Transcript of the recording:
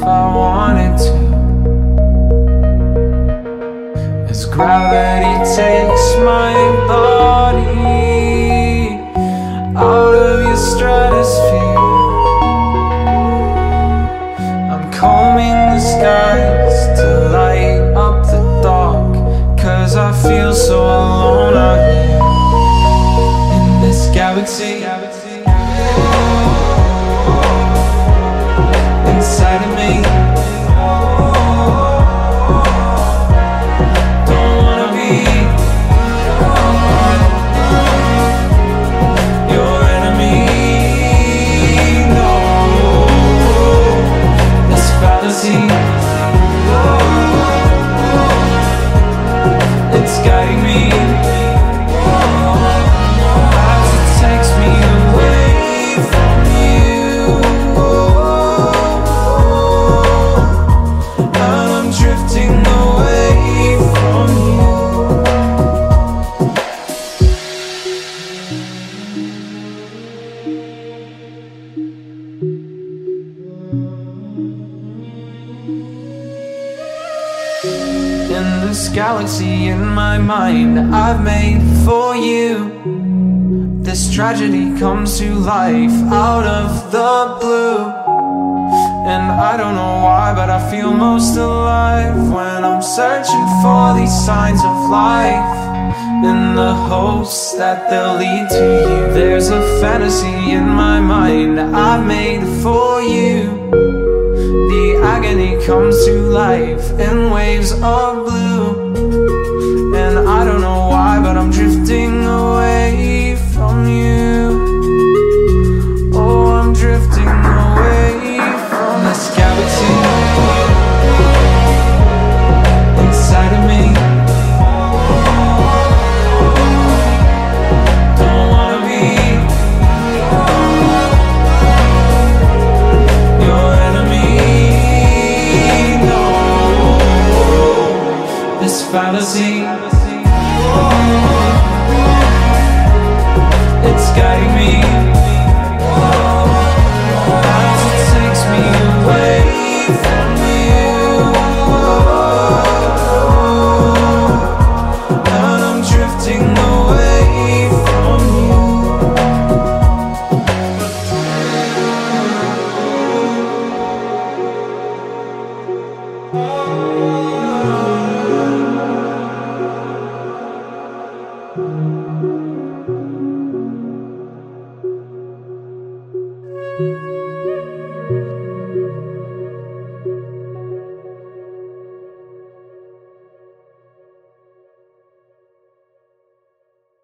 if I wanted to. As gravity takes my body wanna In this galaxy in my mind I've made for you. This tragedy comes to life out of the blue. And I don't know why but I feel most alive When I'm searching for these signs of life In the hopes that they'll lead to you. There's a fantasy in my mind I've made for you the agony comes to life in waves of blue. Fallacy. It's guiding me Thank